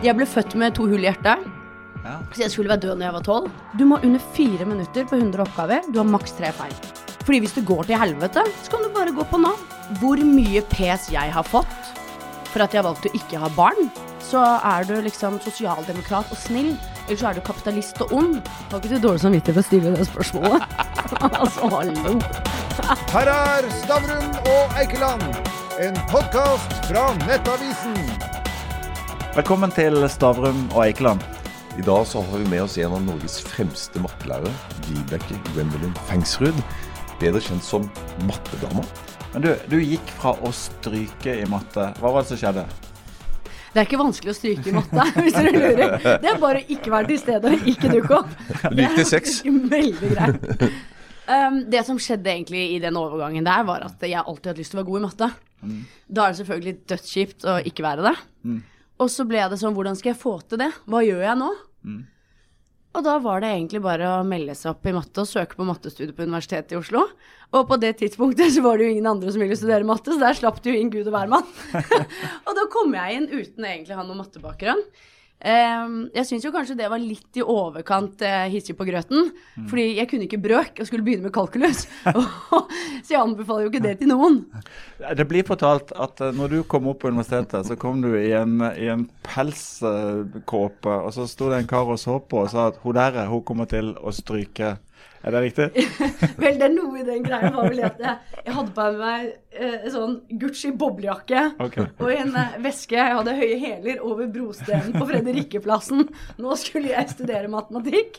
Jeg ble født med to hull i hjertet, Ja. så jeg skulle være død når jeg var tolv. Du må under fire minutter på 100 oppgaver. Du har maks tre feil. Fordi hvis det går til helvete, så kan du bare gå på Nav. Hvor mye pes jeg har fått for at jeg valgte å ikke ha barn, så er du liksom sosialdemokrat og snill. Eller så er du kapitalist og ond. Har ikke du dårlig samvittighet for å stille det spørsmålet? altså, hallo. Her er Stavrum og Eikeland, en podkast fra Nettavisen. Velkommen til Stavrum og Eikeland. I dag så har vi med oss en av Norges fremste mattelærere, Vibeke Gwendolyn Fengsrud. Bedre kjent som Mattedama. Men du, du gikk fra å stryke i matte. Hva var det som skjedde? Det er ikke vanskelig å stryke i matte, hvis dere lurer. Det er bare å ikke være til stede og ikke dukke opp. Du gikk til seks. Veldig greit. Um, det som skjedde egentlig i den overgangen der, var at jeg alltid hadde lyst til å være god i matte. Da er det selvfølgelig dødskjipt å ikke være det. Og så ble det sånn, hvordan skal jeg få til det? Hva gjør jeg nå? Og da var det egentlig bare å melde seg opp i matte og søke på mattestudiet på Universitetet i Oslo. Og på det tidspunktet så var det jo ingen andre som ville studere matte, så der slapp det jo inn gud og hvermann. og da kom jeg inn uten egentlig å ha noen mattebakgrunn. Ehm, jeg syns jo kanskje det var litt i overkant uh, hissig på grøten. Fordi jeg kunne ikke brøk og skulle begynne med kalkulus. så jeg anbefaler jo ikke det til noen. Det blir fortalt at eh, når du kom opp på universitetet, så kom du i en, i en pelskåpe, og så sto det en kar og så på og sa at hun der, hun kommer til å stryke. Er det riktig? Vel, det er noe i den greia var vel at jeg, jeg hadde på meg eh, sånn Gucci boblejakke okay. og en eh, veske. Jeg hadde høye hæler over brostenen på Fredrikkeplassen. Nå skulle jeg studere matematikk.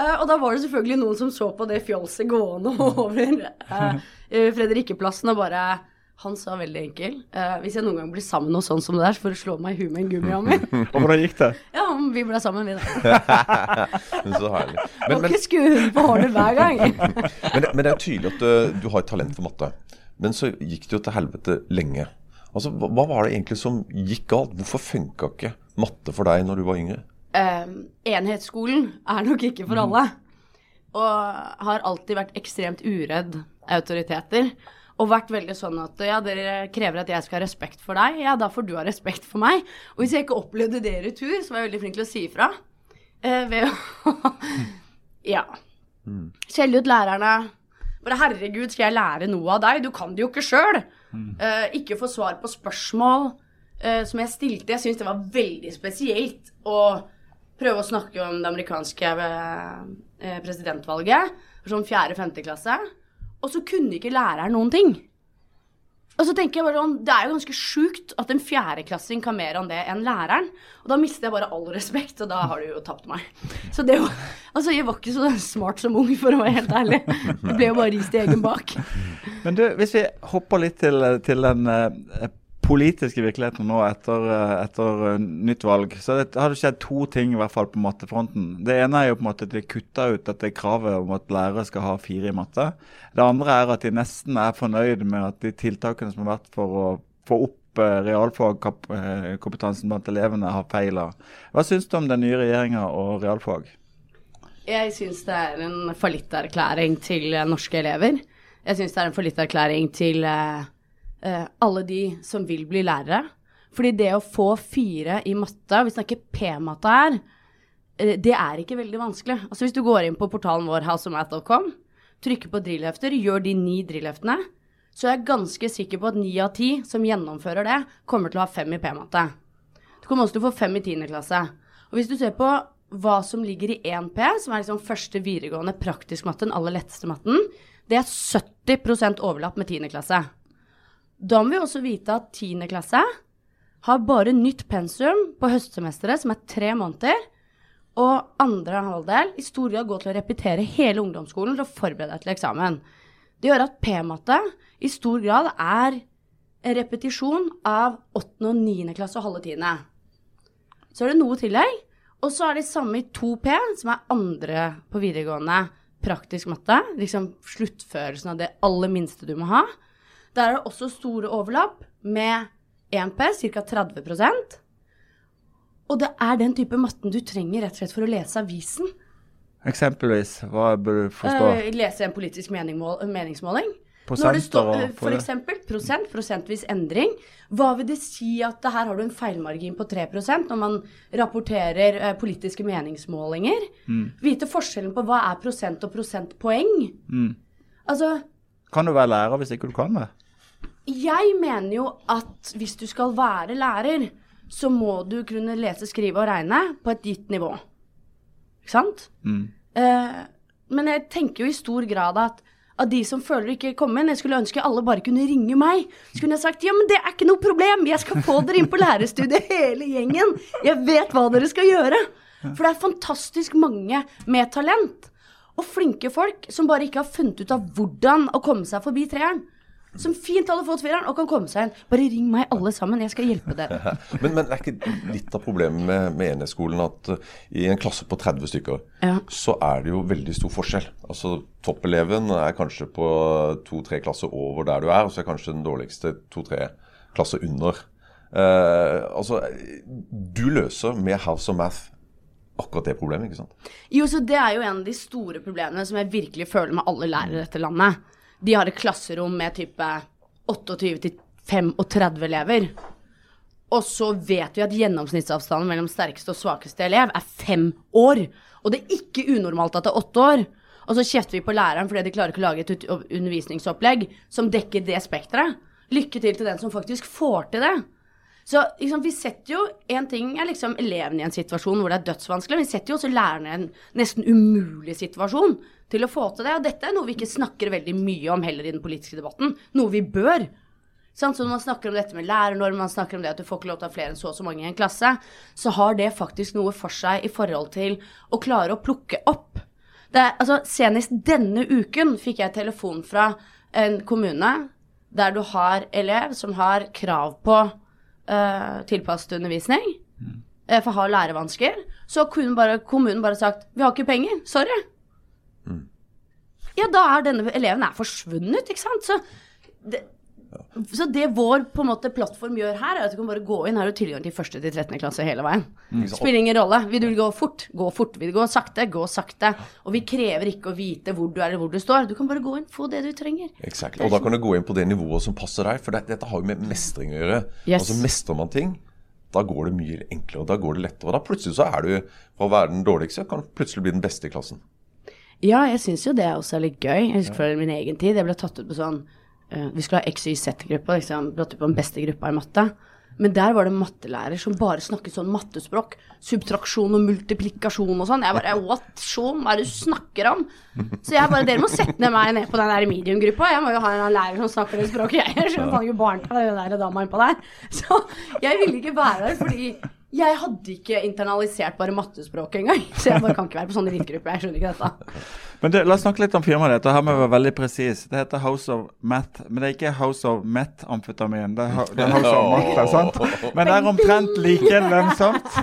Eh, og da var det selvfølgelig noen som så på det fjolset gående over uh, Fredrikkeplassen og bare Han sa veldig enkel Uh, Hvis jeg noen gang blir sammen noe sånn som det der, så får du slå meg i huet med en gummihammer. Og hvordan gikk det? ja, vi ble sammen, vi da. Men så herlig. Må Men, men, ikke skue hunden på håret hver gang. men, men det er tydelig at uh, du har et talent for matte. Men så gikk det jo til helvete lenge. Altså, hva, hva var det egentlig som gikk galt? Hvorfor funka ikke matte for deg når du var yngre? Uh, enhetsskolen er nok ikke for alle. Og har alltid vært ekstremt uredd autoriteter. Og vært veldig sånn at ja, dere krever at jeg skal ha respekt for deg, ja, da får du ha respekt for meg. Og hvis jeg ikke opplevde det i retur, så var jeg veldig flink til å si ifra. Eh, ved å Ja. Skjelle ut lærerne. Bare 'herregud, skal jeg lære noe av deg?' Du kan det jo ikke sjøl. Eh, ikke få svar på spørsmål eh, som jeg stilte. Jeg syns det var veldig spesielt å prøve å snakke om det amerikanske eh, presidentvalget sånn fjerde-femte klasse, og så kunne ikke læreren noen ting. Og så tenker jeg bare sånn, Det er jo ganske sjukt at en fjerdeklassing kan mer om det enn læreren. Og da mister jeg bare all respekt, og da har du jo tapt meg. Så det var, altså Jeg var ikke så smart som ung, for å være helt ærlig. Jeg ble jo bare rist i egen bak. Men du, hvis vi hopper litt til, til den eh, politiske virkeligheten nå etter, eh, etter eh, nytt valg, så det, har det skjedd to ting i hvert fall på mattefronten. Det ene er jo på en måte at de kutta ut dette kravet om at lærere skal ha fire i matte. Det andre er at de nesten er fornøyd med at de tiltakene som har vært for å få opp eh, realfagkompetansen blant elevene, har feila. Hva syns du om den nye regjeringa og realfag? Jeg syns det er en fallitterklæring til norske elever. Jeg syns det er en fallitterklæring til eh, eh, alle de som vil bli lærere. Fordi det å få fire i matte, vi snakker P-matte her, eh, det er ikke veldig vanskelig. Altså Hvis du går inn på portalen vår houseofmath.com, trykker på drillhefter, gjør de ni drillheftene, så er jeg ganske sikker på at ni av ti som gjennomfører det, kommer til å ha fem i P-matte. Du kommer også til å få fem i tiende klasse. Og hvis du ser på hva som ligger i 1P, som er liksom første videregående praktisk matte, den aller letteste matten, det er 70% overlapp med tiende klasse. Da må vi også vite at tiende klasse har bare nytt pensum på høstsemesteret, som er tre måneder, og andre halvdel i stor grad går til å repetere hele ungdomsskolen for å forberede deg til eksamen. Det gjør at P-matte i stor grad er en repetisjon av 8. og 9. klasse og halve tiende. Så er det noe tillegg. Og så er det samme i 2P, som er andre på videregående praktisk matte. Liksom sluttførelsen av det aller minste du må ha. Der er det også store overlapp med 1P, ca. 30 Og det er den type matten du trenger rett og slett for å lese avisen. Eksempelvis, hva bør du forstå? Uh, lese en politisk meningsmåling. Det står prosenter eh, for eksempel prosent, prosentvis endring, hva vil det si at det her har du en feilmargin på 3% når man rapporterer eh, politiske meningsmålinger? Vite forskjellen på hva er prosent og prosentpoeng. Altså, Kan du være lærer hvis ikke du kan det? Jeg mener jo at hvis du skal være lærer, så må du kunne lese, skrive og regne på et gitt nivå. Ikke sant? Eh, men jeg tenker jo i stor grad at av de som føler ikke kommer inn, jeg skulle ønske alle bare kunne ringe meg. Så kunne jeg sagt ja, men det er ikke noe problem, jeg skal få dere inn på lærerstudiet, hele gjengen. Jeg vet hva dere skal gjøre. For det er fantastisk mange med talent. Og flinke folk som bare ikke har funnet ut av hvordan å komme seg forbi treeren. Som fint hadde fått fireren og kan komme seg inn. Bare ring meg alle sammen, jeg skal hjelpe dere. Men, men er ikke litt av problemet med, med enhetsskolen at uh, i en klasse på 30 stykker, Ja. så er det jo veldig stor forskjell. Altså Toppeleven er kanskje på to-tre klasser over der du er, og så er kanskje den dårligste to-tre klasser under. Uh, altså, du løser med House of Math akkurat det problemet, ikke sant? Jo, så det er jo en av de store problemene som jeg virkelig føler med alle lærere i dette landet. De har et klasserom med type 28 til 35 elever. Og så vet vi at gjennomsnittsavstanden mellom sterkeste og svakeste elev er fem år. Og det er ikke unormalt at det er åtte år. Og så kjefter vi på læreren fordi de klarer ikke å lage et undervisningsopplegg som dekker det spekteret. Lykke til til den som faktisk får til det. Så liksom, vi setter jo En ting er liksom elevene i en situasjon hvor det er dødsvanskelig, men vi setter jo også lærerne i en nesten umulig situasjon til å få til det. Og dette er noe vi ikke snakker veldig mye om heller i den politiske debatten. Noe vi bør. Sånn, Så når man snakker om dette med lærernorm, man snakker om det at du får ikke lov til å ha flere enn så og så mange i en klasse, så har det faktisk noe for seg i forhold til å klare å plukke opp. Er, altså, senest denne uken fikk jeg telefon fra en kommune der du har elev som har krav på uh, tilpasset undervisning, eh, for har lærevansker, så kommunen bare, kommunen bare sagt 'vi har ikke penger, sorry'. Ja, da er denne eleven er forsvunnet, ikke sant? Så det, så det vår på en måte plattform gjør her, er at du kan bare gå inn. Her du tilgang til 1. til 13. klasse hele veien. Mm. Spiller ingen rolle. Vil du gå fort, gå fort. Vil du gå sakte, gå sakte. Og vi krever ikke å vite hvor du er eller hvor du står. Du kan bare gå inn, få det du trenger. Exakt. Og da kan du gå inn på det nivået som passer deg, for det, dette har jo med mestring å gjøre. Yes. Altså Mestrer man ting, da går det mye enklere, og da går det lettere. Og da plutselig så er du, fra å være den dårligste, kan du plutselig bli den beste i klassen. Ja, jeg syns jo det også er litt gøy. Jeg husker fra min egen tid. Jeg ble tatt ut på sånn Vi skulle ha XYZ-gruppa, liksom. brått på den beste gruppa i matte. Men der var det mattelærer som bare snakket sånn mattespråk. Subtraksjon og multiplikasjon og sånn. Jeg bare What show, hva er det du snakker om? Så jeg bare Dere må sette meg ned på den der medium-gruppa. Jeg må jo ha en lærer som snakker det språket. Jeg skjønner faen ikke barnetall, den der dama innpå der. Så jeg ville ikke være der fordi jeg hadde ikke internalisert bare mattespråket engang. Så jeg bare kan ikke være på sånne elitegrupper. Jeg skjønner ikke dette. Men du, La oss snakke litt om firmaet ditt. Her må vi være veldig presis. Det heter House of Meth, men det er ikke House of Meth-amfetamin, Det, er det er House of Math, sant? Men det er omtrent like lønnsomt.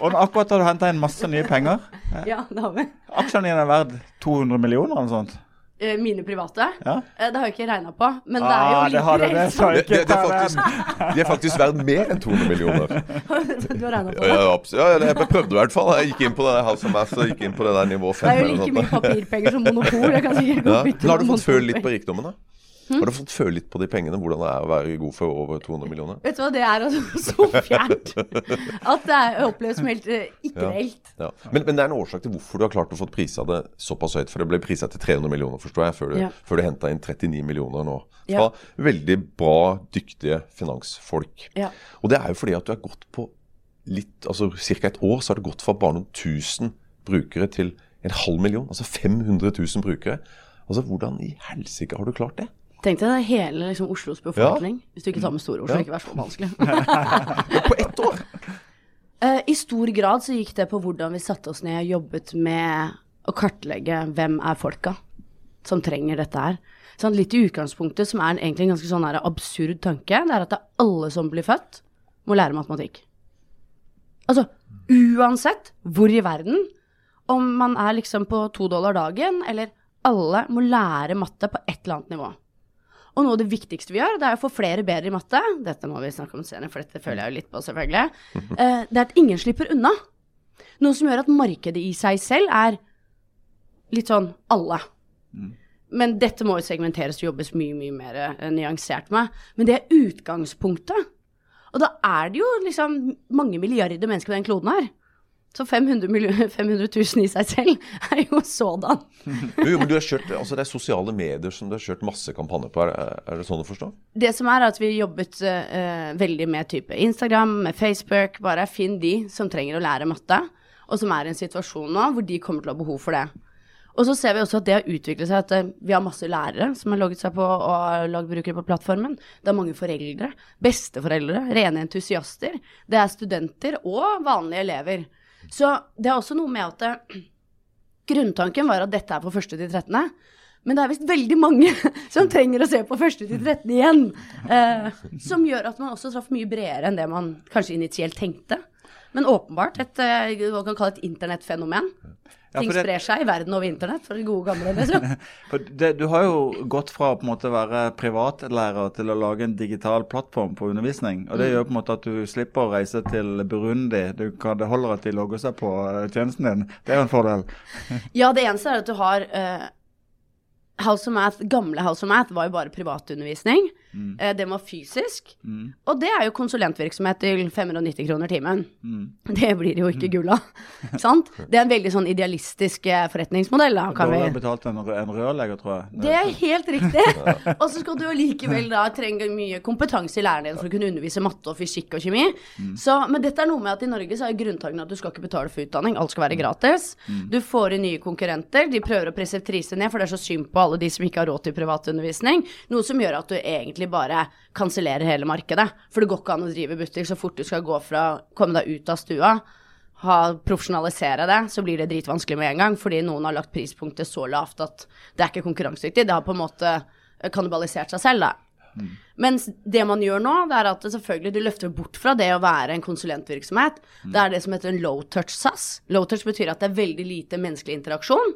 Og akkurat har du henta inn masse nye penger. Ja, det har vi. Aksjene dine er verdt 200 millioner eller noe sånt. Eh, Mine private? Ja. Eh, Det har jeg ikke regna på, men det er jo Ah, det har du det, Det, det, det er faktisk, er faktisk verdt mer enn 200 millioner. Du har regna på det? Ja, ja, jeg prøvde i hvert fall. Jeg gikk inn på det House of Mass og gikk inn på det der nivå Det er jo like mye papirpenger som monopol. Jeg kan sikkert gå Ja. bytte Men har du fått føle litt på rikdommen, da? Har du fått føle litt på de pengene, hvordan det er å være god for over 200 millioner? Vet du hva, det er altså så fjernt at det er oppleves som helt eh, ikke Ja. reelt. Ja. Men, men det er en årsak til hvorfor du har klart å få prisa det såpass høyt. For det ble prisa til 300 millioner, forstår jeg, før du, Ja. før du henta inn 39 millioner nå. Ja. Fra veldig bra, dyktige finansfolk. Ja. Og det er jo fordi at du har gått på litt, altså ca. et år, så har det gått fra bare noen tusen brukere til en halv million. Altså 500 000 brukere. Altså Hvordan i helsike har du klart det? Tenk deg det er hele liksom, Oslos befolkning, hvis du ikke tar med Store Oslo. Ikke vær så vanskelig. På ett år! Eh, I stor grad så gikk det på hvordan vi satte oss ned og jobbet med å kartlegge hvem er folka som trenger dette her. Sånn, litt i utgangspunktet, som er en egentlig en ganske sånn her absurd tanke, det er at det er alle som blir født, må lære matematikk. Altså, uansett hvor i verden, om man er liksom på to dollar dagen, eller alle må lære matte på et eller annet nivå. Og noe av det viktigste vi gjør, det er å få flere bedre i matte. Dette må vi snakke om senere, for dette føler jeg jo litt på, selvfølgelig. Eh, det er at ingen slipper unna. Noe som gjør at markedet i seg selv er litt sånn alle. men dette må jo segmenteres og jobbes mye, mye mer eh, nyansert med. Men det er utgangspunktet. Og da er det jo liksom mange milliarder mennesker på den kloden her. Så 500, milli- 500 000 i seg selv er jo sådan. Jo, men du har kjørt, altså Det er sosiale medier som du har kjørt masse kampanjer på. Er, er det sånn å forstå? Det som er at vi jobbet uh, veldig med type Instagram, med Facebook. Bare finn de som trenger å lære matte, og som er i en situasjon nå hvor de kommer til å ha behov for det. Og så ser vi også at det har utviklet seg at eh, vi har masse lærere som har logget seg på og lagd brukere på plattformen. Det er mange foreldre, besteforeldre, rene entusiaster. Det er studenter og vanlige elever. Så det er også noe med at eh, grunntanken var at dette er for første til 13. Men det er visst veldig mange som trenger å se på første til 13 igjen. Eh, som gjør at man også traff mye bredere enn det man kanskje initielt tenkte. Men åpenbart et, eh, et internettfenomen. Ting det- sprer seg i verden over internett, for det gode gamle. Liksom. Det, du har jo gått fra å på en måte være privatlærer til å lage en digital plattform for undervisning. Og det gjør på en måte at du slipper å reise til Burundi. Du kan, det holder at de logger seg på eh, tjenesten din. Det er jo en fordel. Ja, det eneste er at du har uh, House of Math, gamle House of Math var jo bare privatundervisning. Mm. Det må fysisk. Og det er jo konsulentvirksomhet til 590 kroner timen. Mm. Det blir jo ikke gull av. Sant? Det er en veldig sånn idealistisk eh, forretningsmodell, da. Kan vi Dårligere betalt en, en rørlegger, tror jeg. Det er helt riktig. Og så skal du allikevel da trenge mye kompetanse i læreren din for å kunne undervise matte og fysikk og kjemi. Så, men dette er noe med at i Norge så er grunntanken at du skal ikke betale for utdanning, alt skal være gratis. Du får inn nye konkurrenter, de prøver å presse priser ned, for det er så synd på alle de som ikke har råd til privatundervisning. Noe som gjør at du egentlig bare kansellerer hele markedet. For det går ikke an å drive butikk så fort du skal gå fra komme deg ut av stua ha, profesjonalisere det, så blir det dritvanskelig med en gang, fordi noen har lagt prispunktet så lavt at det er ikke konkurransedyktig. Det har på en måte eh, kannibalisert seg selv, da. Mens det man gjør nå, det er at selvfølgelig du løfter bort fra det å være en konsulentvirksomhet. Det er det som heter en low touch SAS. Low touch betyr at det er veldig lite menneskelig interaksjon.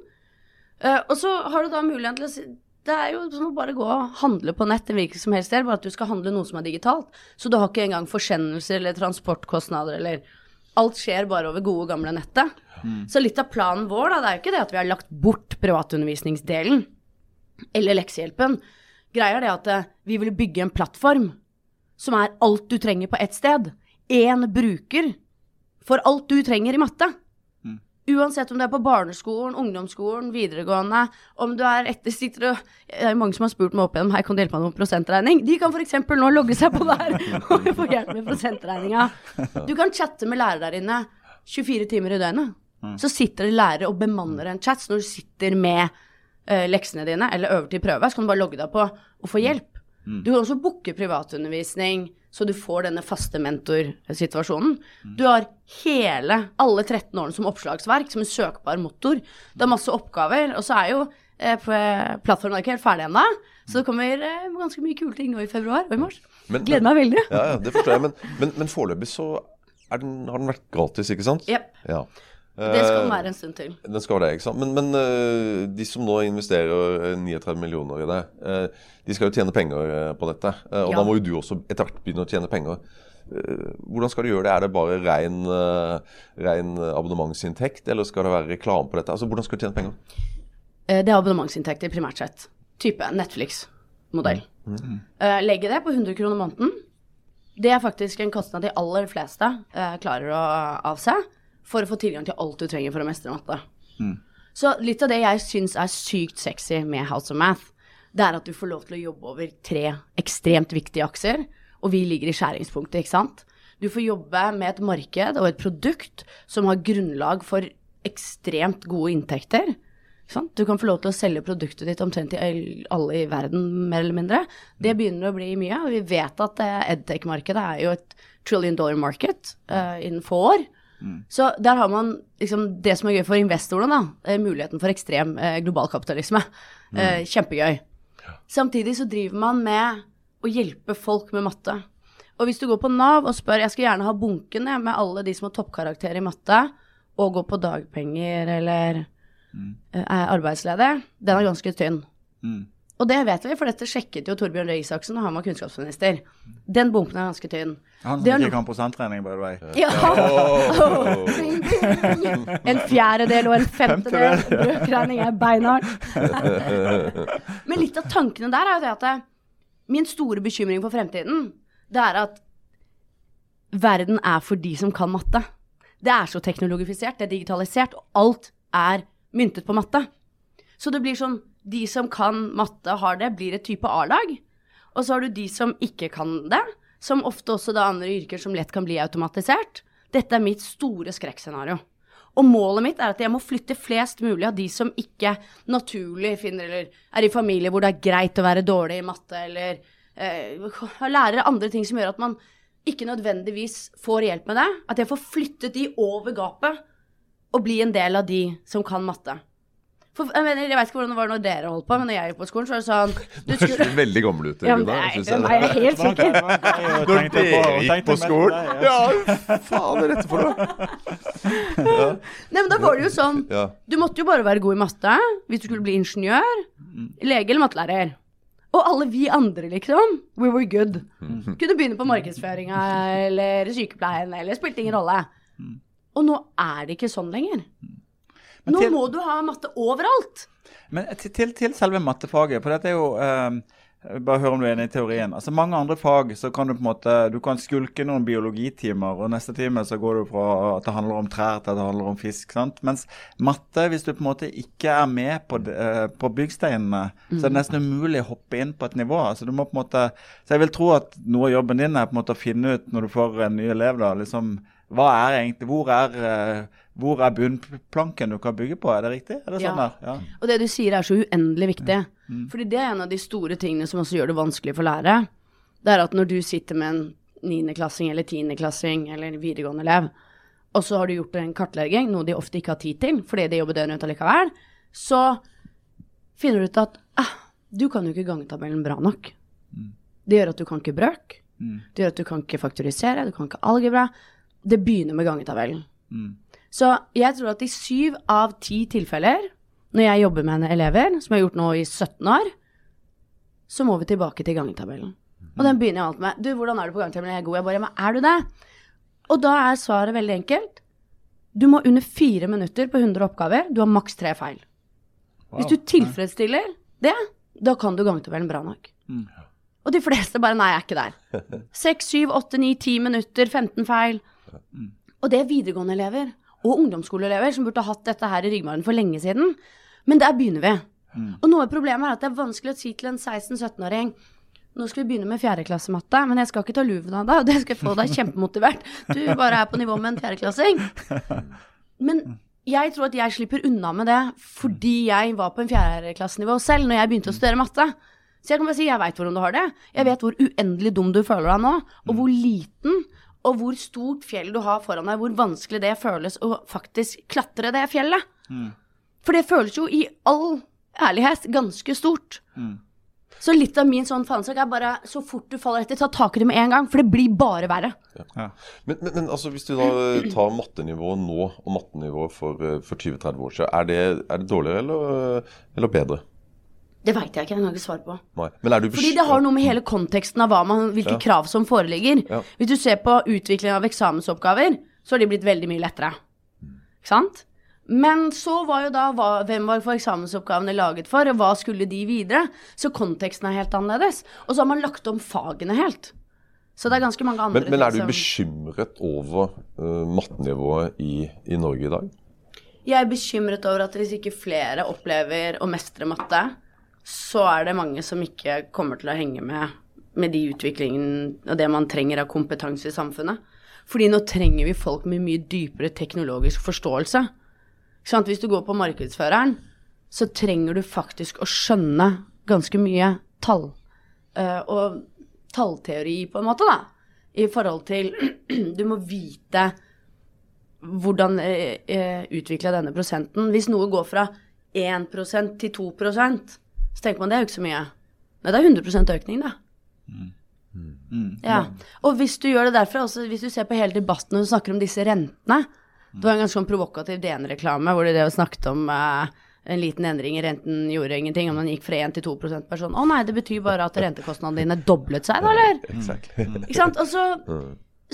Uh, og så har du da muligheten til å Det er jo som å bare gå og handle på nett en hvilken som helst del, bare at du skal handle noe som er digitalt. Så du har ikke engang forsendelser eller transportkostnader eller Alt skjer bare over gode, gamle nettet. Så litt av planen vår, da, det er jo ikke det at vi har lagt bort privatundervisningsdelen eller leksehjelpen. Greia er det at eh, vi vil bygge en plattform som er alt du trenger på ett sted. Én bruker for alt du trenger i matte. Uansett om du er på barneskolen, ungdomsskolen, videregående, om du er etter sitter og Det er mange som har spurt meg opp igjennom her, kan du hjelpe meg med prosentregning? De kan f.eks. nå logge seg på der og få hjelp med prosentregninga. Du kan chatte med lærere der inne 24 timer i døgnet. Så sitter det lærere og bemanner en chat. Så når du sitter med uh, leksene dine eller øver til prøve, så kan du bare logge deg på og få hjelp. Du kan også booke privatundervisning, så du får denne faste mentorsituasjonen. Du har hele, alle 13 årene som oppslagsverk, som en søkbar motor. Det er masse oppgaver, og så er jo eh, plattformen ikke helt ferdig ennå. Så det kommer eh, ganske mye kule ting nå i februar og i mars. Men- Gleder meg veldig. Ja, ja, det forstår jeg. Men, men, men foreløpig så den, har den vært gratis, ikke sant? Yep. Ja. Det skal den Eh, være en stund til. Den skal det, ikke sant. Men, men eh, de som nå investerer eh, 39 millioner i det, eh, de skal jo tjene penger eh, på dette. Eh, og Ja. da må jo du også etter hvert begynne å tjene penger. Eh, hvordan skal du gjøre det? Er det bare ren, eh, ren abonnementsinntekt, eller skal det være reklame på dette? Altså, Hvordan skal du tjene penger? Eh, Det er abonnementsinntekter primært sett. Type Netflix-modell. Eh, Legge det på 100 kroner måneden. Det er faktisk en kostnad de aller fleste eh, klarer å avse for å få tilgang til alt du trenger for å mestre matte. Så litt av det jeg syns er sykt sexy med House of Math, det er at du får lov til å jobbe over tre ekstremt viktige akser, og vi ligger i skjæringspunktet, ikke sant? Du får jobbe med et marked og et produkt som har grunnlag for ekstremt gode inntekter. Sant? Du kan få lov til å selge produktet ditt omtrent til alle i verden, mer eller mindre. Det begynner å bli mye, og vi vet at eh, edtech-markedet er jo et trillion dollar market uh, innen få år. Så der har man liksom det som er gøy for investorene, da. eh, Muligheten for ekstrem eh, global kapitalisme. Eh, kjempegøy. Samtidig så driver man med å hjelpe folk med matte. Og hvis du går på Nav og spør jeg skal gjerne ha bunken med alle de som har toppkarakter i matte, og går på dagpenger eller mm. er arbeidsledig, den er ganske tynn. Og det vet vi, for dette sjekket jo Torbjørn Røe Isaksen da han var kunnskapsminister. Den bunken er ganske tynn. Han som ikke kan prosenttrening, by the way. Ja. En fjerdedel og en femtedel. Brøkregning er beinhardt. Men litt av tankene der er jo det at min store bekymring for fremtiden, det er at verden er for de som kan matte. Det er så teknologifisert, det er digitalisert, og alt er myntet på matte. Så det blir sånn De som kan matte, har det, blir et type A-lag. Og så har du de som ikke kan det, som ofte også da andre yrker som lett kan bli automatisert. Dette er mitt store skrekkscenario. Og målet mitt er at jeg må flytte flest mulig av de som ikke naturlig finner eller er i familie hvor det er greit å være dårlig i matte, eller eh, lærer andre ting som gjør at man ikke nødvendigvis får hjelp med det. At jeg får flyttet de over gapet og bli en del av de som kan matte. For, jeg, mener, jeg vet ikke hvordan det var når dere holdt på, men når jeg gikk på skolen, så var det sånn du skulle, veldig gammel ut, ja, Gunnar. nei, jeg, det jeg. er helt sikker. Når dere gikk på skolen? Ja, faen er dette for noe? Nei, men da var det jo sånn Du måtte jo bare være god i matte hvis du skulle bli ingeniør, lege eller mattelærer. Og alle vi andre, liksom, we were good. Kunne begynne på markedsføringa eller sykepleien, eller spilte ingen rolle. Og nå er det ikke sånn lenger. Nå til- må du ha matte overalt. Men til, til, til selve mattefaget, for dette er jo eh, Bare hør om du er enig i teorien. Altså Mange andre fag så kan du på en måte Du kan skulke noen biologitimer, og neste time så går du fra at det handler om trær til at det handler om fisk. sant? Mens matte, hvis du på en måte ikke er med på, eh, på byggsteinene, så er det nesten umulig å hoppe inn på et nivå. altså du må på en måte, Så jeg vil tro at noe av jobben din er på en måte å finne ut når du får en ny elev, da, liksom hva er egentlig, Hvor er, eh, hvor er bunnplanken du kan bygge på? Er det riktig? Er det sånn Ja. der? Ja. Og det du sier er så uendelig viktig. Fordi det er en av de store tingene som også gjør det vanskelig for lærere. Det er at når du sitter med en niendeklassing eller tiendeklassing eller en videregående elev, og så har du gjort en kartlegging, noe de ofte ikke har tid til, fordi de jobber døgnet rundt allikevel, så finner du ut at ah, du kan jo ikke gangetabellen bra nok. Det gjør at du kan ikke brøk. Det gjør at du kan ikke faktorisere, du kan ikke algebra. Det begynner med gangetabellen. Så jeg tror at i syv av ti tilfeller, når jeg jobber med en elever, som jeg har gjort nå i 17 år, så må vi tilbake til gangetabellen. Og den begynner jeg alltid med. Du, hvordan er du på gangetabellen? Jeg er god. Jeg bare, men er du det? Og da er svaret veldig enkelt. Du må under fire minutter på 100 oppgaver. Du har maks tre feil. Hvis du tilfredsstiller det, da kan du gangetabellen bra nok. Og de fleste bare nei, jeg er ikke der. Seks, syv, åtte, ni, ti minutter, 15 feil. Og det er videregående elever og ungdomsskoleelever som burde ha hatt dette her i ryggmargen for lenge siden. Men der begynner vi. Og noe av problemet er at det er vanskelig å si til en 16-17-åring nå skal vi begynne med fjerdeklassematte, men jeg skal ikke ta luven av deg, og det skal få deg kjempemotivert. Du bare er på nivå med en fjerdeklassing. Men jeg tror at jeg slipper unna med det fordi jeg var på en fjerdeklassenivå selv når jeg begynte å studere matte. Så jeg kan bare si jeg veit hvordan du har det. Jeg vet hvor uendelig dum du føler deg nå, og hvor liten og hvor stort fjell du har foran deg, hvor vanskelig det føles å faktisk klatre det fjellet. For det føles jo i all ærlighet ganske stort. Så litt av min sånn faensak er bare så fort du faller etter, ta tak i det med en gang, for det blir bare verre. Men, men, men altså, hvis du da tar mattenivået nå og mattenivået for, eh, for 20-30 år siden, er det, er det dårligere eller, eller bedre? Det veit jeg ikke, jeg kan jeg ikke svare på. Nei. Men du Fordi det har noe med hele konteksten av man, hvilke Ja. krav som foreligger. Ja. Hvis du ser på utvikling av eksamensoppgaver, så har de blitt veldig mye lettere. Ikke sant? Men så var jo da hva, hvem var for eksamensoppgavene laget for, og hva skulle de videre? Så konteksten er helt annerledes. Og så har man lagt om fagene helt. Så det er ganske mange andre Men, men er du som- bekymret over uh, mattenivået i, i Norge i dag? Jeg er bekymret over at hvis ikke flere opplever å mestre matte, så er det mange som ikke kommer til å henge med med de utviklingen og det man trenger av kompetanse i samfunnet. Fordi nå trenger vi folk med mye dypere teknologisk forståelse. Sant? Hvis du går på markedsføreren, så trenger du faktisk å skjønne ganske mye tall. eh, og tallteori, på en måte, da. I forhold til Du må vite hvordan eh, eh, denne prosenten. Hvis noe går fra 1% til 2 så tenker man det er jo ikke så mye. Nei, det er 100 økning, da. Ja. Og hvis du gjør det derfra, også hvis du ser på hele debatten og snakker om disse rentene Det var en ganske sånn provokativ DN-reklame hvor de det snakket om eh, en liten endring i renten gjorde ingenting, om den gikk fra 1 til 2% per sånn Å nei, det betyr bare at rentekostnadene dine doblet seg, da, eller? Exactly. Ikke sant? Og så,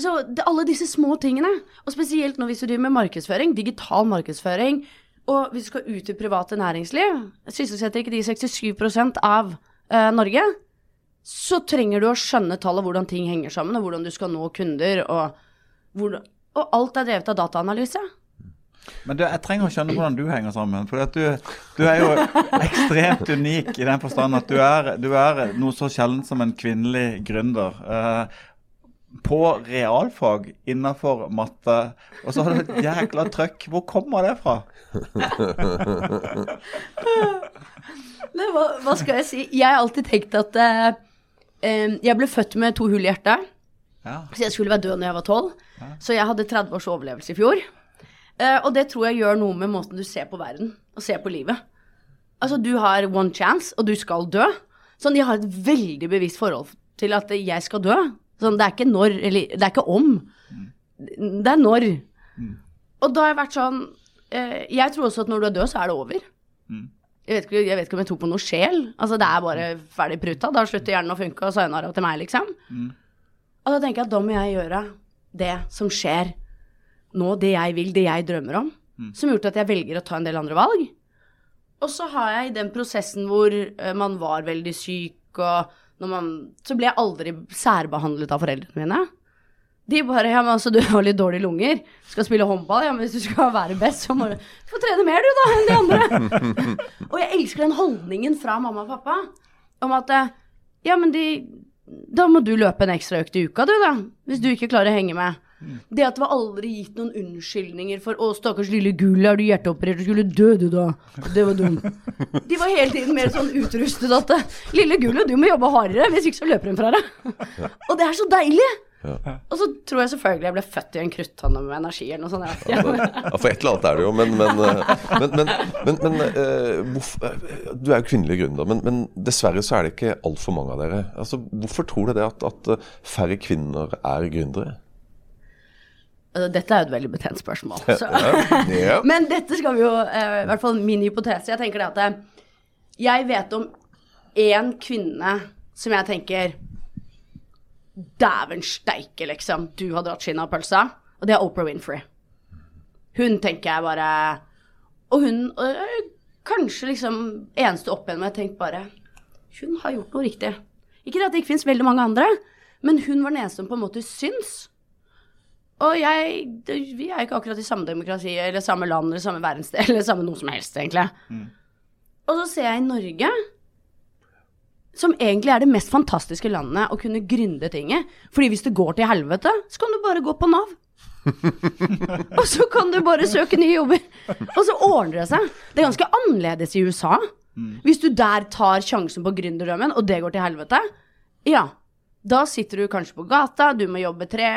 så det, alle disse små tingene, og spesielt nå hvis du driver med markedsføring, digital markedsføring, og hvis du skal ut i private næringsliv, sysselsetter ikke de 67 av eh, Norge, så trenger du å skjønne tallet, hvordan ting henger sammen, og hvordan du skal nå kunder, og, hvordan, og alt er drevet av dataanalyse. Men du, jeg trenger å skjønne hvordan du henger sammen. For du, du er jo ekstremt unik i den forstand at du er, du er noe så sjelden som en kvinnelig gründer. Eh, på realfag innenfor matte, og så har du et jækla trøkk. Hvor kommer det fra? Men hva, hva skal jeg si? Jeg har alltid tenkt at eh, eh, jeg ble født med to hull i hjertet. Ja. Så jeg skulle være død når jeg var tolv. Så jeg hadde 30 års overlevelse i fjor. Eh, og det tror jeg gjør noe med måten du ser på verden og ser på livet. Altså, du har one chance, og du skal dø. Sånn, jeg har et veldig bevisst forhold til at jeg skal dø. Sånn, det er ikke når, eller det er ikke om. Det er når. Og da har jeg vært sånn eh, Jeg tror også at når du er død, så er det over. Jeg vet, ikke, jeg vet ikke om jeg tror på noe sjel. Altså, det er bare ferdig pruta. Da slutter hjernen å funke, og sayonara til meg, liksom. Og da tenker jeg at da må jeg gjøre det som skjer nå, det jeg vil, det jeg drømmer om. Som har gjort at jeg velger å ta en del andre valg. Og så har jeg i den prosessen hvor eh, man var veldig syk, og man Så ble jeg aldri særbehandlet av foreldrene mine. De bare Ja, men altså, du har litt dårlige lunger. Skal spille håndball. Ja, men hvis du skal være best, så må du få trene mer, du, da, enn de andre. og jeg elsker den holdningen fra mamma og pappa om at eh, Ja, men de Da må du løpe en ekstra økt i uka, du, da. Hvis du ikke klarer å henge med. Det at det var aldri gitt noen unnskyldninger for 'Å, stakkars lille Gull, er du hjerteoperert? Du skulle dø, du, da.' Det var dumt. De var hele tiden mer sånn utrustet at 'Lille Gullet, du må jobbe hardere, hvis ikke så løper hun fra deg'. Og det er så deilig. Og så tror jeg selvfølgelig jeg ble født i en kruttanne med energi eller noe sånt. Altså, ja, for et eller annet er det jo, men Men, eh, men, men, eh, Du er jo kvinnelig gründer, men, men dessverre så er det ikke altfor mange av dere. Altså, Hvorfor tror du det at, at færre kvinner er gründere? Altså, Dette er jo et veldig betent spørsmål. Så. Ja. Men dette skal vi jo, eh, i hvert fall min hypotese Jeg tenker det at eh, jeg vet om én kvinne som jeg tenker Dæven steike, liksom. Du har dratt skinnet av pølsa. Og det er Oprah Winfrey. Hun tenker jeg bare Og hun og Kanskje liksom eneste opp igjen med jeg tenkte bare Hun har gjort noe riktig. Ikke det at det ikke fins veldig mange andre, men hun var den eneste som på en måte syns. Og jeg Vi er ikke akkurat i samme demokrati eller samme land eller samme verdensdel eller samme noe som helst, egentlig. Og så ser jeg i Norge, som egentlig er det mest fantastiske landet å kunne gründe ting i. Fordi hvis det går til helvete, så kan du bare gå på Nav. og så kan du bare søke nye jobber. Og så ordner det seg. Det er ganske annerledes i USA. Hvis du der tar sjansen på gründerdrømmen, og det går til helvete, ja. Da sitter du kanskje på gata, du må jobbe tre,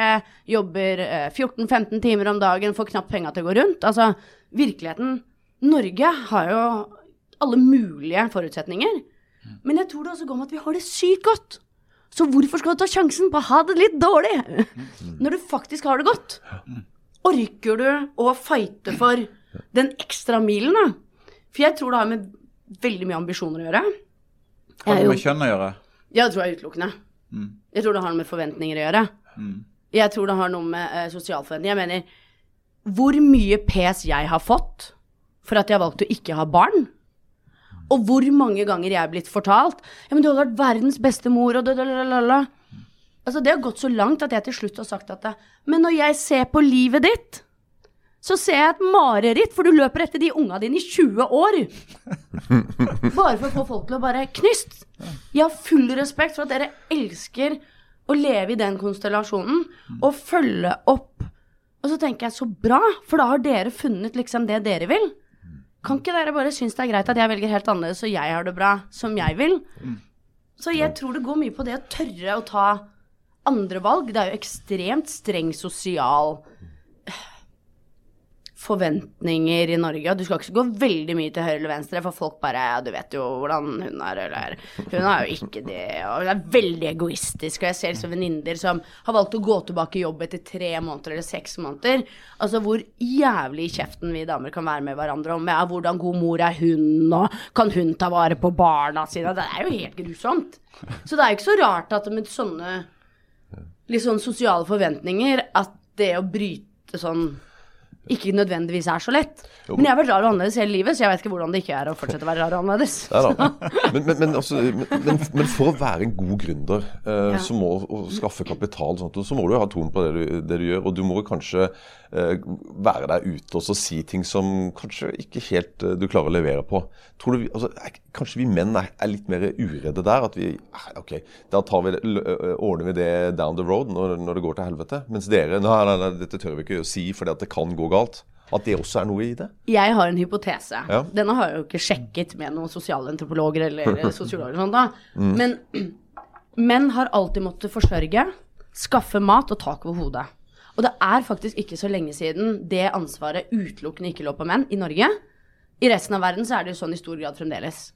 jobber eh, 14-15 timer om dagen, får knapt penga til å gå rundt. Altså, virkeligheten Norge har jo alle mulige forutsetninger. Men jeg tror det også går med at vi har det sykt godt. Så hvorfor skal du ta sjansen på å ha det litt dårlig? Når du faktisk har det godt. Orker du å fighte for den ekstra milen, da? For jeg tror det har med veldig mye ambisjoner å gjøre. Har det med kjønn å gjøre? ja, det tror jeg utelukkende. Jeg tror det har noe med forventninger å gjøre. Jeg tror det har noe med eh, sosial forventning. Jeg mener, hvor mye pes jeg har fått for at jeg har valgt å ikke ha barn? Og hvor mange ganger jeg er blitt fortalt Ja, men du hadde vært verdens beste mor, og da-da-da-da-da. Altså, det har gått så langt at jeg til slutt har sagt at Men når jeg ser på livet ditt, så ser jeg et mareritt, for du løper etter de unga dine i 20 år. Bare for å få folk til å bare Knyst! Jeg har full respekt for at dere elsker å leve i den konstellasjonen og følge opp. Og så tenker jeg så bra, for da har dere funnet liksom det dere vil. Kan ikke dere bare synes det er greit at jeg velger helt annerledes, og jeg har det bra som jeg vil? Så jeg tror det går mye på det å tørre å ta andre valg. Det er jo ekstremt streng sosial forventninger i Norge, du skal ikke gå veldig mye til høyre eller venstre, for folk bare Ja, du vet jo hvordan hun er, eller Hun er jo ikke det, og hun er veldig egoistisk, og jeg ser liksom venninner som har valgt å gå tilbake i jobb etter tre måneder eller seks måneder. Altså hvor jævlig i kjeften vi damer kan være med hverandre om ja, hvordan god mor er hun, og kan hun ta vare på barna sine? Det er jo helt grusomt. Så det er jo ikke så rart at med sånne litt sånn sosiale forventninger at det å bryte sånn ikke nødvendigvis er så lett. Jo. Men jeg har vært rar og annerledes hele livet, så jeg vet ikke hvordan det ikke er å fortsette å være rar og annerledes. Men, men, men, altså, men, for å være en god gründer, eh, Ja. så må du skaffe kapital, sånt, så må du ha troen på det du, det du gjør. Og du må kanskje eh, være der ute og så si ting som kanskje ikke helt eh, du klarer å levere på. Tror du, altså, kanskje vi menn er, er litt mer uredde der? At vi ah, OK, da tar vi ordner vi det down the road når, når det går til helvete. Mens dere nei, nei, nei, dette tør vi ikke å si fordi at det kan gå galt. At det også er noe i det. Jeg har en hypotese. Ja. Denne har jeg jo ikke sjekket med noen sosialantropologer eller sosiologer og sånt da. Men menn har alltid måttet forsørge, skaffe mat og tak over hodet. Og det er faktisk ikke så lenge siden det ansvaret utelukkende ikke lå på menn i Norge. I resten av verden så er det jo sånn i stor grad fremdeles.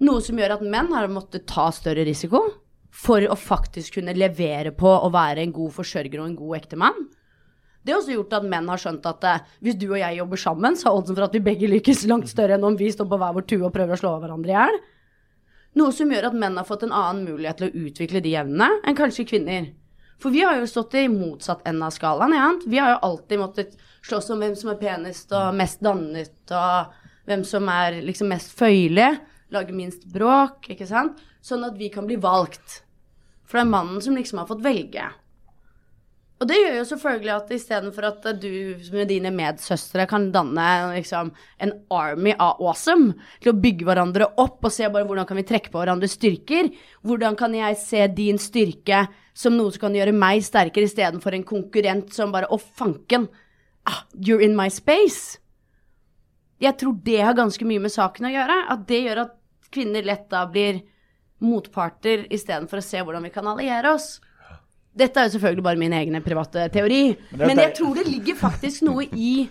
Noe som gjør at menn har måttet ta større risiko for å faktisk kunne levere på å være en god forsørger og en god ektemann. Det har også gjort at menn har skjønt at eh, hvis du og jeg jobber sammen, så er oddsen for at vi begge lykkes langt større enn om vi står på hver vår tue og prøver å slå hverandre i hjel. Noe som gjør at menn har fått en annen mulighet til å utvikle de evnene enn kanskje kvinner. For vi har jo stått i motsatt ende av skalaen. Ja? Vi har jo alltid måttet slåss om hvem som er penest og mest dannet, og hvem som er liksom mest føyelig, lage minst bråk, ikke sant? Sånn at vi kan bli valgt. For det er mannen som liksom har fått velge. Og det gjør jo selvfølgelig at istedenfor at du med dine medsøstre kan danne liksom, en army av awesome til å bygge hverandre opp og se bare hvordan kan vi trekke på hverandres styrker, hvordan kan jeg se din styrke som noe som kan gjøre meg sterkere istedenfor en konkurrent som bare Å, fanken! Ah, you're in my space! Jeg tror det har ganske mye med saken å gjøre. At det gjør at kvinner lett da blir motparter istedenfor å se hvordan vi kan alliere oss. Dette er jo selvfølgelig bare min egen private teori, men jeg tror det ligger faktisk noe i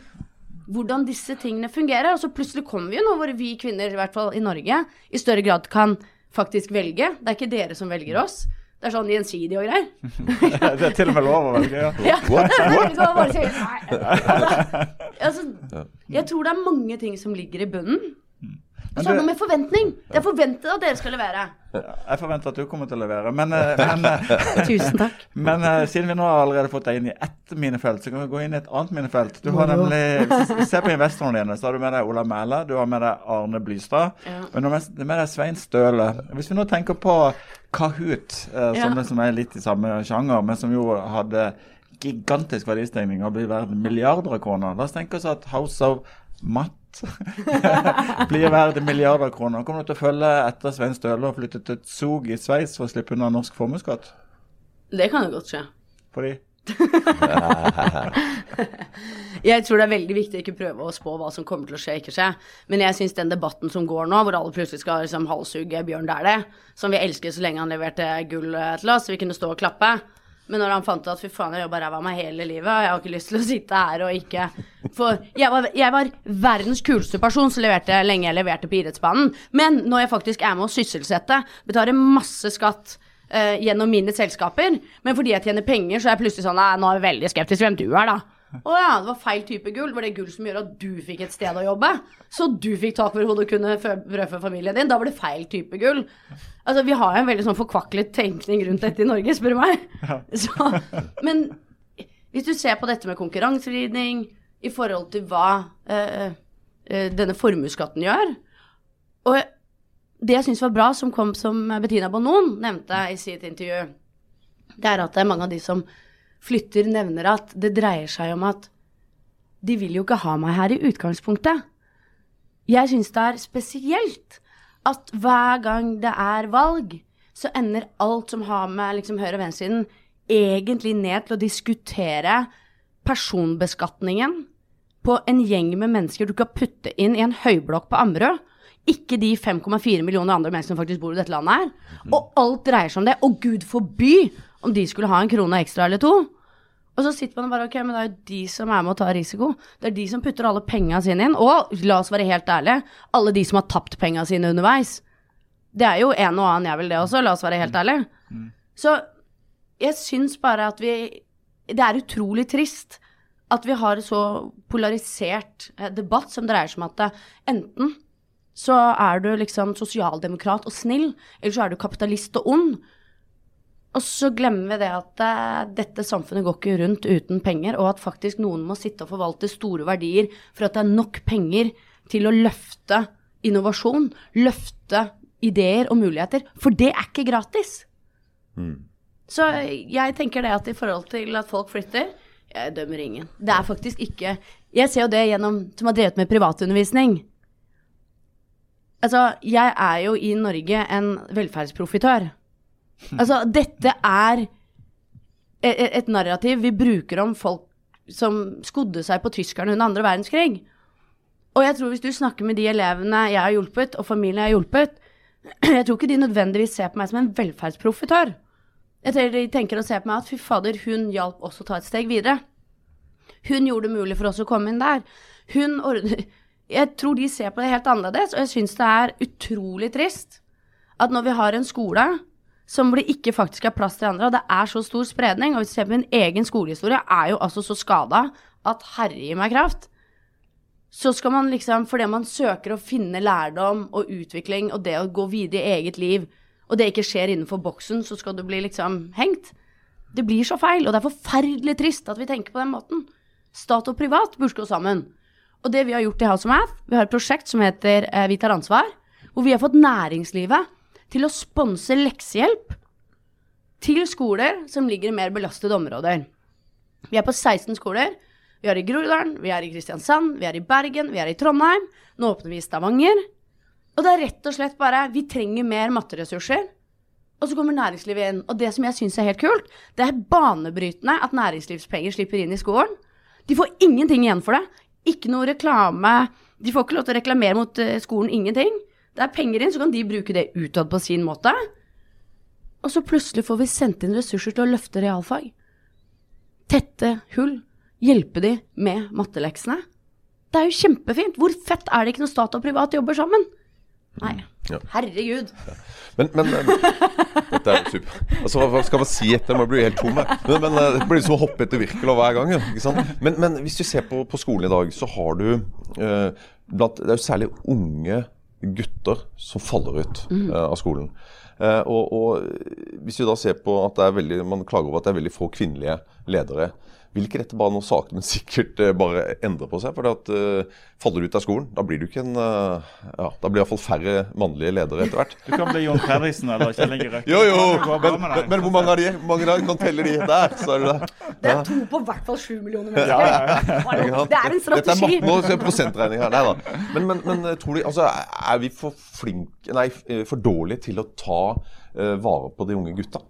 hvordan disse tingene fungerer. Og så plutselig kommer vi jo nå hvor vi kvinner, i hvert fall i Norge, i større grad kan faktisk velge. Det er ikke dere som velger oss. Det er sånn gjensidig og greier. Det er til og med lov å velge. Ja. Ja, What? er. Altså, altså, jeg tror det er mange ting som ligger i bunnen. Og så har noe med forventning. Det er forventet at dere skal levere. Jeg forventer at du kommer til å levere. Men, eh, men, eh, Tusen takk. men eh, siden vi nå har allerede fått deg inn i ett minefelt, så kan vi gå inn i et annet minefelt. Du har nemlig, ser på investorene dine, så har du med deg Ola Mæle, du har med deg Arne Blystad, Ja. og du har med deg Svein Støle. Hvis vi nå tenker på Kahoot, som, Ja. som er litt i samme sjanger, men som jo hadde gigantisk verdistigning og blir verdt milliarder av kroner. La oss tenke oss at House of Matt blir verdt milliarder av kroner. Kommer du til å følge etter Svein Støle og flytte til Zug i Sveits for å slippe unna norsk formuesskatt? Det kan jo godt skje. Fordi Jeg tror det er veldig viktig å ikke prøve å spå hva som kommer til å skje, ikke skje. Men jeg syns den debatten som går nå, hvor alle plutselig skal liksom halshugge Bjørn Dæhlie, som vi elsket så lenge han leverte gull til oss, så vi kunne stå og klappe. Men når han fant ut at fy faen, jeg jobba ræva av meg hele livet, og jeg har ikke lyst til å sitte her og ikke For jeg var, jeg var verdens kuleste person som leverte lenge jeg leverte på idrettsbanen. Men når jeg faktisk er med å sysselsette, betaler masse skatt uh, gjennom mine selskaper, men fordi jeg tjener penger, så er jeg plutselig sånn Nei, nå er jeg veldig skeptisk hvem du er, da. Å ja, det var feil type gull. Var det gull som gjør at du fikk et sted å jobbe? Så du fikk tak over hodet og kunne fø- brødfø familien din? Da var det feil type gull. Altså, vi har en veldig sånn forkvaklet tenkning rundt dette i Norge, spør du meg. Så, men hvis du ser på dette med konkurransevridning i forhold til hva eh, denne formuesskatten gjør Og det jeg syns var bra, som kom som Bettina Bonon nevnte i sitt intervju, det er at det er mange av de som flytter, nevner at det dreier seg om at de vil jo ikke ha meg her i utgangspunktet. Jeg syns det er spesielt at hver gang det er valg, så ender alt som har med liksom høyre- og venstresiden, egentlig ned til å diskutere personbeskatningen på en gjeng med mennesker du kan putte inn i en høyblokk på Ammerud. Ikke de 5,4 millioner andre menneskene som faktisk bor i dette landet her. Og alt dreier seg om det. Og gud forby om de skulle ha en krone ekstra eller to. Og så sitter man og bare ok, men det er jo de som er med å ta risiko. Det er de som putter alle penga sine inn. Og la oss være helt ærlige, alle de som har tapt penga sine underveis. Det er jo en og annen jeg vil det også, la oss være helt ærlige. Så jeg syns bare at vi Det er utrolig trist at vi har så polarisert eh, debatt som dreier seg om at enten så er du liksom sosialdemokrat og snill, eller så er du kapitalist og ond. Og så glemmer vi det at uh, dette samfunnet går ikke rundt uten penger, og at faktisk noen må sitte og forvalte store verdier for at det er nok penger til å løfte innovasjon, løfte ideer og muligheter. For det er ikke gratis. Så jeg tenker det at i forhold til at folk flytter, jeg dømmer ingen. Det er faktisk ikke Jeg ser jo det gjennom som har drevet med privatundervisning. Altså, jeg er jo i Norge en velferdsprofitør. Altså, dette er e- e- et narrativ vi bruker om folk som skodde seg på tyskerne under andre verdenskrig. Og jeg tror hvis du snakker med de elevene jeg har hjulpet, og familien jeg har hjulpet, jeg tror ikke de nødvendigvis ser på meg som en velferdsprofitør. Jeg tror de tenker å se på meg at fy fader, hun hjalp oss å ta et steg videre. Hun gjorde det mulig for oss å komme inn der. Hun ordner Jeg tror de ser på det helt annerledes, og jeg syns det er utrolig trist at når vi har en skole som det ikke faktisk er plass til andre, og det er så stor spredning, og hvis du ser på min egen skolehistorie, er jo altså så skada at herre gi meg kraft. Så skal man liksom, fordi man søker å finne lærdom og utvikling og det å gå videre i eget liv, og det ikke skjer innenfor boksen, så skal du bli liksom hengt. Det blir så feil, og det er forferdelig trist at vi tenker på den måten. Stat og privat burde gå sammen. Og det vi har gjort i House of Math, vi har et prosjekt som heter eh, Vi tar ansvar, hvor vi har fått næringslivet til å sponse leksehjelp til skoler som ligger i mer belastede områder. Vi er på 16 skoler. Vi er i Groruddalen, vi er i Kristiansand, vi er i Bergen, vi er i Trondheim. Nå åpner vi i Stavanger. Og det er rett og slett bare Vi trenger mer matteressurser. Og så kommer næringslivet inn. Og det som jeg syns er helt kult, det er banebrytende at næringslivspenger slipper inn i skolen. De får ingenting igjen for det. Ikke noe reklame. De får ikke lov til å reklamere mot eh, skolen. Ingenting. Det er penger inn, så kan de bruke det utad på sin måte. Og så plutselig får vi sendt inn ressurser til å løfte realfag. Tette hull. Hjelpe de med matteleksene. Det er jo kjempefint. Hvor fett er det ikke når stat og privat jobber sammen? Nei, Ja. herregud. Men, men men Dette er jo super. Altså, hva skal man si etter? Man blir helt tom her. Men, men eh, det blir som å hoppe etter Wirkola hver gang. Ikke sant? Men, men hvis du ser på, på skolen i dag, så har du eh, blant, Det er jo særlig unge gutter som faller ut eh, av skolen. Eh, og, og hvis vi da ser på at det er veldig, man klager over at det er veldig få kvinnelige ledere. Vil ikke dette bare noe sakte, men sikkert eh, bare endre på seg? For at, eh, faller du ut av skolen, da blir du ikke en uh, ja, Da blir iallfall færre mannlige ledere etter hvert. Du kan bli Jon Fredriksen eller Kjell Inge Røkke. Jo, jo, Det men, men, men hvor mange av de mange av de kan telle de der? Så er det der. Det er to på hvert fall sju millioner mennesker. ja, Det er en Dette er strategi. matten og er det prosentregning her. Nei da. Men, men, men tror de, altså, er vi for flinke, nei, for dårlige til å ta uh, vare på de unge gutta?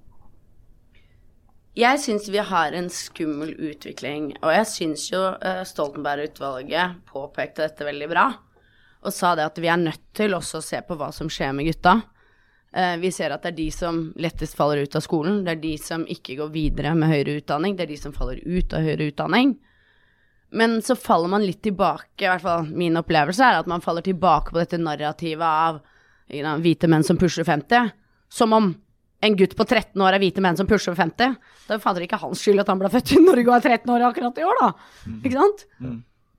Jeg syns vi har en skummel utvikling, og jeg syns jo eh, Stoltenberg-utvalget påpekte dette veldig bra. Og sa det at vi er nødt til også å se på hva som skjer med gutta. Eh, vi ser at det er de som lettest faller ut av skolen. Det er de som ikke går videre med høyere utdanning. Det er de som faller ut av høyere utdanning. Men så faller man litt tilbake, i hvert fall min opplevelse er at man faller tilbake på dette narrativet av you know, hvite menn som pusher 50. Som om en gutt på 13 år er hvite menn som pusher 50. Det er fader ikke hans skyld at han ble født i Norge og er 13 år akkurat i år, da. Ikke sant?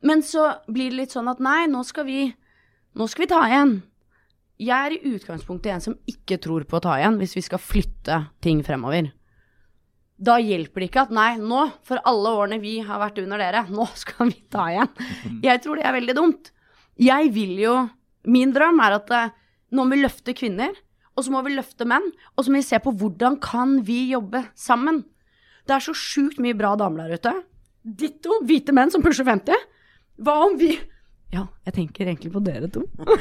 Men så blir det litt sånn at nei, nå skal vi, nå skal vi ta igjen. Jeg er i utgangspunktet en som ikke tror på å ta igjen hvis vi skal flytte ting fremover. Da hjelper det ikke at nei, nå, for alle årene vi har vært under dere, nå skal vi ta igjen. Jeg tror det er veldig dumt. Jeg vil jo Min drøm er at eh, nå må vi løfte kvinner, og så må vi løfte menn, og så må vi se på hvordan kan vi jobbe sammen. Det er så sjukt mye bra damer der ute. Ditto hvite menn som pusher 50. Hva om vi Ja, jeg tenker egentlig på dere to.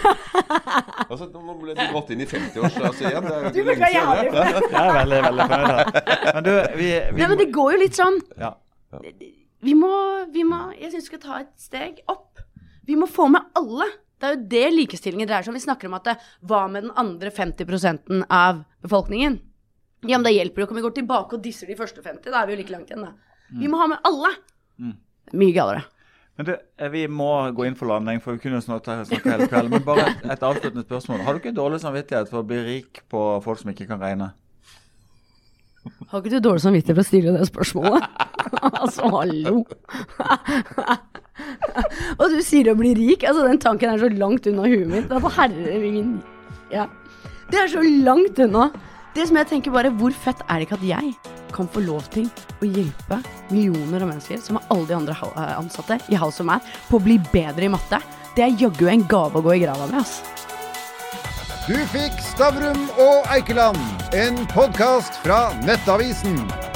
Altså, nå ble du dratt inn i 50-års altså, igjen. Det er jo Du ikke lenge siden, det. Jeg er veldig, veldig fornøyd. Men du, vi, vi Nei, men det går jo litt sånn ja. vi må, vi må Jeg syns vi skal ta et steg opp. Vi må få med alle. Det er jo det likestillingen dreier seg om. Vi snakker om at det, hva med den andre 50% av befolkningen? Ja, men det hjelper jo ikke om vi går tilbake og disser de første 50. Da er vi jo like langt igjen, da. Vi må ha med alle. Mye galere. Men du, eh, vi må gå inn for landing, for vi kunne jo snart snakke hele kvelden. Men bare et, et avsluttende spørsmål. Har du ikke dårlig samvittighet for å bli rik på folk som ikke kan regne? Har ikke du dårlig samvittighet for å stille det spørsmålet? altså, hallo. Og du sier å bli rik. Altså, den tanken er så langt unna huet mitt. Det er min Ja. Det er så langt unna. Det som jeg tenker bare, Hvor fett er det ikke at jeg kan få lov til å hjelpe millioner av mennesker, som er alle de andre eh, ansatte i House of Man, på å bli bedre i matte? Det er jaggu en gave å gå i grava med, ass. Du fikk Stavrum og Eikeland, en podkast fra Nettavisen.